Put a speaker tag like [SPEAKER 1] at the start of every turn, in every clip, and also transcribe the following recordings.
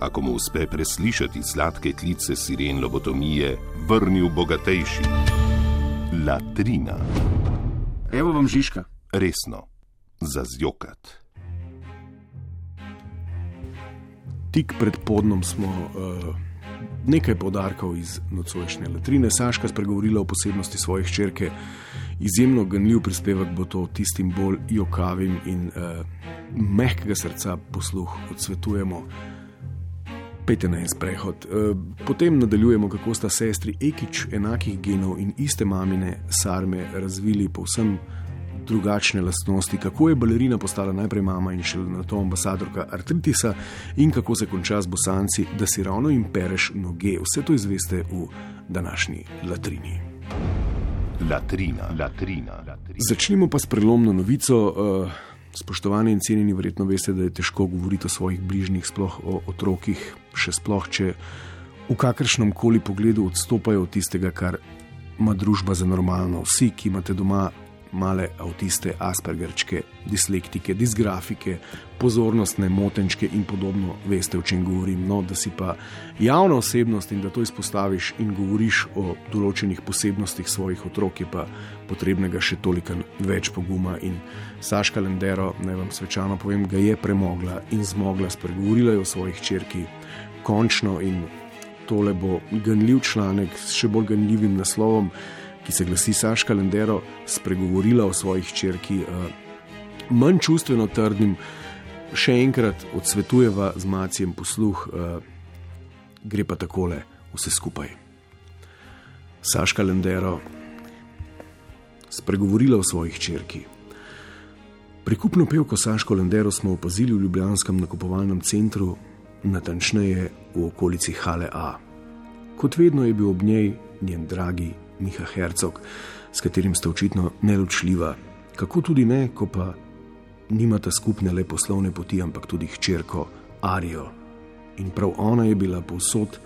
[SPEAKER 1] ako mu uspe preslišati sladke klice siren lobotomije, vrnil bogatejši. Latrina,
[SPEAKER 2] Evo vam Žižka.
[SPEAKER 1] resno, za zjokat.
[SPEAKER 3] Tik pred podnom smo uh, nekaj podarkov iz nocojšnje latrine. Saška spregovorila o posebnosti svoje hčerke. Izjemno ganljiv prispevek bo to tistim bolj jokavim in uh, mehkega srca posluh odsvetujemo. Pejte na en sprehod. Uh, potem nadaljujemo, kako sta sestri Ekič enakih genov in iste mamine sarme razvili povsem drugačne lastnosti, kako je balerina postala najprej mama in šele na to ambasadorka artritisa, in kako se konča z bosanci, da si ravno jim pereš noge. Vse to izveste v današnji latrini.
[SPEAKER 1] Latrina, latrina, latrina.
[SPEAKER 3] Začnimo pa s prelomno novico. Uh, spoštovani in cenjeni, verjetno veste, da je težko govoriti o svojih bližnjih, sploh o otrokih, še sploh, če v kakršnem koli pogledu odstopajo od tistega, kar ima družba za normalno. Vsi, ki imate doma male avtiste, aspergerčke, dislektike, disgrafike, pozornostne motenčke in podobno, veste, o čem govorim. No, da si pa javna osebnost in da to izpostaviš in govoriš o določenih posebnostih svojih otrok, je pa potrebnega še toliko več poguma. In Saška Lendero, naj vam svečano povem, ga je premogla in zmogla, spregovorila je o svojih črki, končno in tole bo ganljiv članek s še bolj ganljivim naslovom ki se glasi Saška Lendero, spregovorila o svojih črki, uh, manj čustveno trdnim, še enkrat odsvetujeva z macijem posluh, uh, gre pa takole vse skupaj. Saška Lendero, spregovorila o svojih črki. Prikupno pevko Saško Lendero smo opazili v Ljubljanskem nakupovalnem centru, natančneje v okolici Hale A. Kot vedno je bil ob njej njen dragi Miha Hercog, s katerim sta očitno neločljiva, kako tudi ne, ko pa nimata skupne le poslovne poti, ampak tudi hčerko Arijo. In prav ona je bila povsod,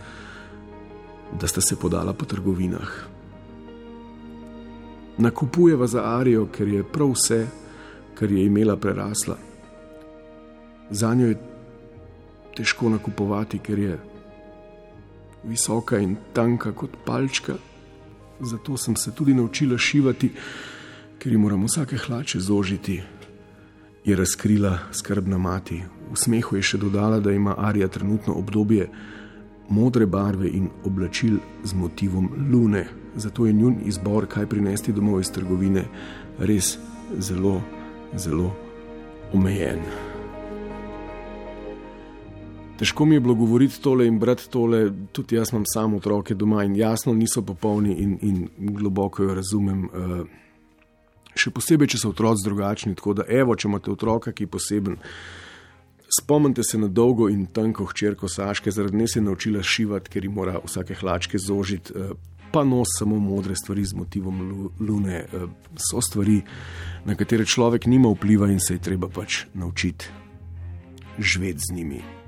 [SPEAKER 3] da sta se podala po trgovinah. Nakupujeva za Arijo, ker je prav vse, kar je imela, prerasla. Za njo je težko nakupovati, ker je visoka in tanka kot palčka. Zato sem se tudi naučila šivati, ker ji moramo vsake hlače zožiti, je razkrila skrbna mati. V smehu je še dodala, da ima Arija trenutno obdobje modre barve in oblačil z motivom lune. Zato je njun izbor, kaj prinesti domov iz trgovine, res zelo, zelo omejen. Težko mi je bilo govoriti tole in brati tole, tudi jaz imam samo otroke doma in jasno niso popolni in, in globoko jo razumem. Uh, še posebej, če so otroci drugačni. Tako da, evo, če imate otroka, ki je poseben, spomnite se na dolgo in tanko hčerko Saške, zaradi nje se je naučila šivati, ker ji mora vsake hlačke zožiti. Uh, Pa nos samo modre stvari z motivom lune, so stvari, na katere človek nima vpliva in se je treba pač naučiti živeti z njimi.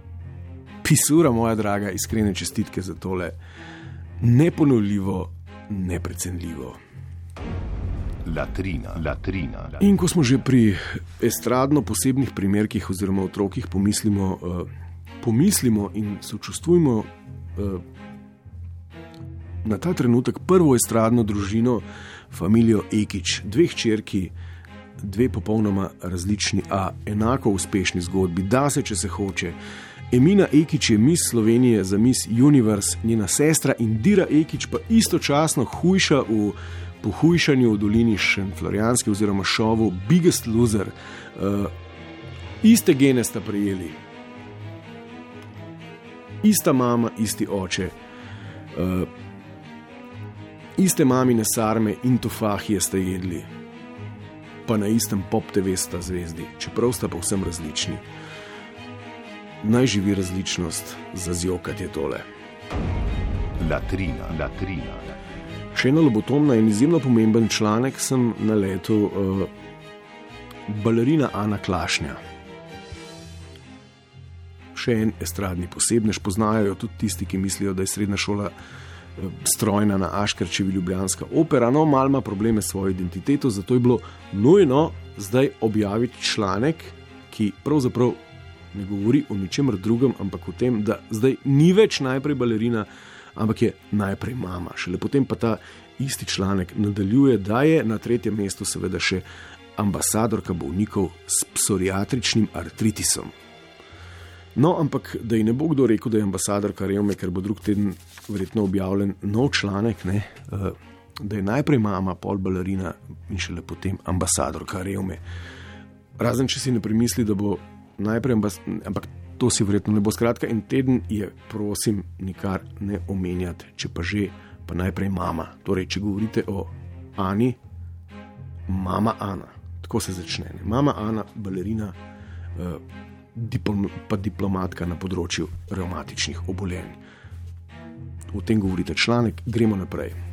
[SPEAKER 3] Pisura, moja draga, iskrene čestitke za tole neponovljivo, neprecenljivo.
[SPEAKER 1] Latrina, latrina, latrina.
[SPEAKER 3] In ko smo že pri estradno posebnih primerkih oziroma otrokih, pomislimo, uh, pomislimo in sočustvujmo uh, na ta trenutek prvo estradno družino, familijo Ekič, dveh črki, dve popolnoma različni, a enako uspešni zgodbi, da se, če se hoče. Emina Ekič je mis Slovenije za mis Universe, njena sestra Indira Ekič pa istočasno hujša v pohujšanju v dolini Šenflorijanske oziroma šovu Biggest Loser. Uh, iste gene sta prejeli, ista mama, isti oče, uh, iste mamine sarme in tofahije sta jedli, pa na istem pop TV sta zvezdi, čeprav sta povsem različni. Naj živi različnost, za zjokati je tole.
[SPEAKER 1] Latrina, latrina.
[SPEAKER 3] Še ena lobotomna in izjemno pomemben članek sem naletel uh, balerina Ana Klašnja. Še en estradni posebnež, poznajo jo tudi tisti, ki mislijo, da je srednja šola uh, strojna na Aškarčevi Ljubljanska opera. No, malo ima probleme s svojo identiteto, zato je bilo nujno zdaj objaviti članek, ki pravzaprav ne govori o ničemer drugem, ampak o tem, da zdaj ni več najprej balerina, ampak je najprej mama. Šele potem pa ta isti članek nadaljuje, da je na tretjem mestu seveda še ambasadorka bolnikov s psoriatričnim artritisom. No, ampak da ji ne bo kdo rekel, da je ambasadorka revme, ker bo drug teden verjetno objavljen nov članek, ne, eh, da je najprej mama, pol balerina in šele potem ambasadorka revme. Razen če si ne premisli, da bo najprej ampak to si verjetno ne bo. Skratka, en teden je, prosim, nikar ne omenjati, če pa že, pa najprej mama. Torej, če govorite o Ani, mama Ana, tako se začne. Ne? Mama Ana, balerina, eh, diplom, pa diplomatka na področju revmatičnih obolenj. O tem govorite članek, gremo naprej.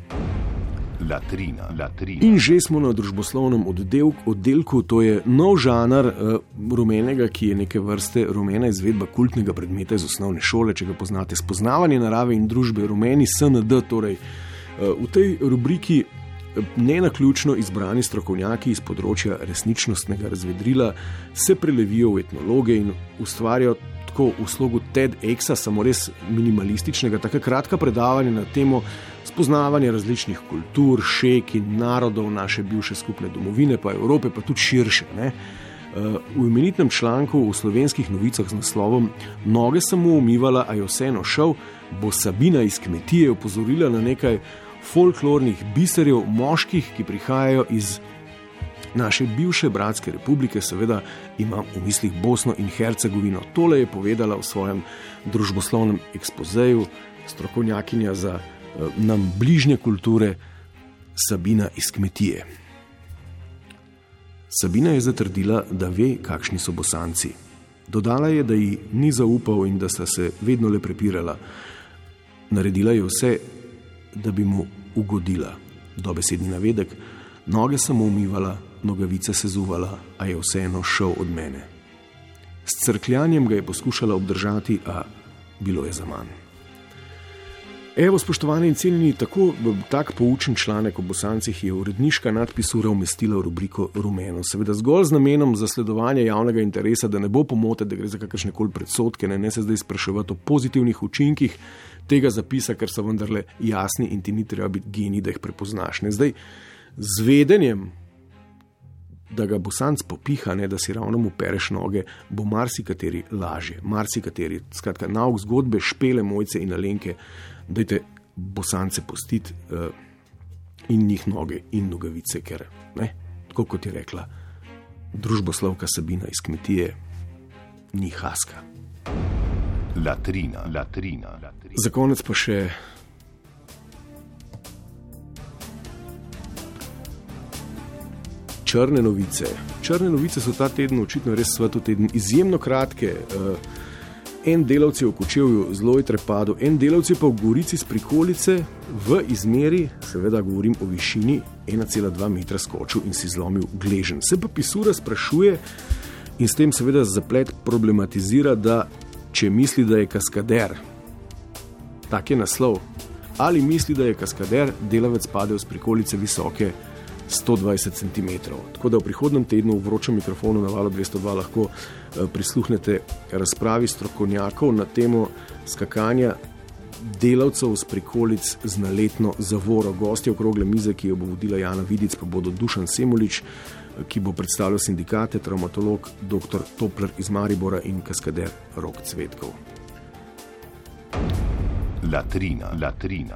[SPEAKER 1] Latrina, latrina.
[SPEAKER 3] In že smo na družboslovnem oddelku, oddelku to je nov žanr uh, rumenega, ki je neke vrste rumena izvedba kultnega predmeta iz osnovne šole, če ga poznate. Spoznavanje narave in družbe, rumeni SND. Torej, uh, v tej rubriki ne na ključno izbrani strokovnjaki iz področja resničnostnega razvedrila se prelevijo v etnologe in ustvarjajo tako v slogu TED-Exa, samo res minimalističnega, tako kratka predavanja na temo spoznavanja različnih kultur, šek in narodov naše bivše skupne domovine, pa Evrope, pa tudi širše. Ne? Eh, v imenitnem članku v slovenskih novicah z naslovom Noge sem mu umivala, a je vseeno šel, bo Sabina iz kmetije opozorila na nekaj folklornih biserjev, moških, ki prihajajo iz naše bivše bratske republike, seveda imam v mislih Bosno in Hercegovino. Tole je povedala v svojem družboslovnem ekspozeju strokovnjakinja za nam bližnje kulture Sabina iz kmetije. Sabina je zatrdila, da ve, kakšni so bosanci. Dodala je, da ji ni zaupal in da sta se vedno le prepirala. Naredila je vse, da bi mu ugodila. Dobesedni navedek, noge sem umivala, nogavice se zuvala, a je vseeno šel od mene. S crkljanjem ga je poskušala obdržati, a bilo je za manj. Evo, spoštovani in cenjeni, tako tak poučen članek o bosancih je uredniška nadpisura umestila v rubriko Rumeno. Seveda zgolj z namenom zasledovanja javnega interesa, da ne bo pomote, da gre za kakršne koli predsotke, ne, ne se zdaj spraševati o pozitivnih učinkih tega zapisa, ker so vendarle jasni in ti ni treba biti geni, da jih prepoznaš. Ne. Zdaj, z vedenjem da ga bosanc popiha, ne da si ravno mu pereš noge, bo marsikateri lažje, marsikateri. Skratka, nauk zgodbe, špele, mojce in alenke, da te bosance postiti uh, in njih noge in nogavice, ker, ne, tako kot je rekla družboslovka Sabina iz kmetije, ni haska.
[SPEAKER 1] Latrina, latrina, latrina.
[SPEAKER 3] Za konec pa še črne novice. Črne novice so ta teden, očitno res svetu teden, izjemno kratke. Uh, en delavec je v Kočevju zelo trepado, en delavec pa v Gorici s prikolice v izmeri, seveda govorim o višini 1,2 metra skočil in si zlomil gležen. Se pa pisura sprašuje in s tem seveda zaplet problematizira, da če misli, da je kaskader, tak je naslov, ali misli, da je kaskader delavec padel s prikolice visoke 120 cm. Tako da v prihodnem tednu v vročem mikrofonu na valu 202 lahko eh, prisluhnete razpravi strokovnjakov na temo skakanja delavcev z prikolic z naletno zavoro. Gosti okrogle mize, ki jo bo vodila Jana Vidic, pa bodo Dušan Semulič, eh, ki bo predstavljal sindikate, traumatolog dr. Topler iz Maribora in kaskader Rok Cvetkov.
[SPEAKER 1] Latrina, latrina.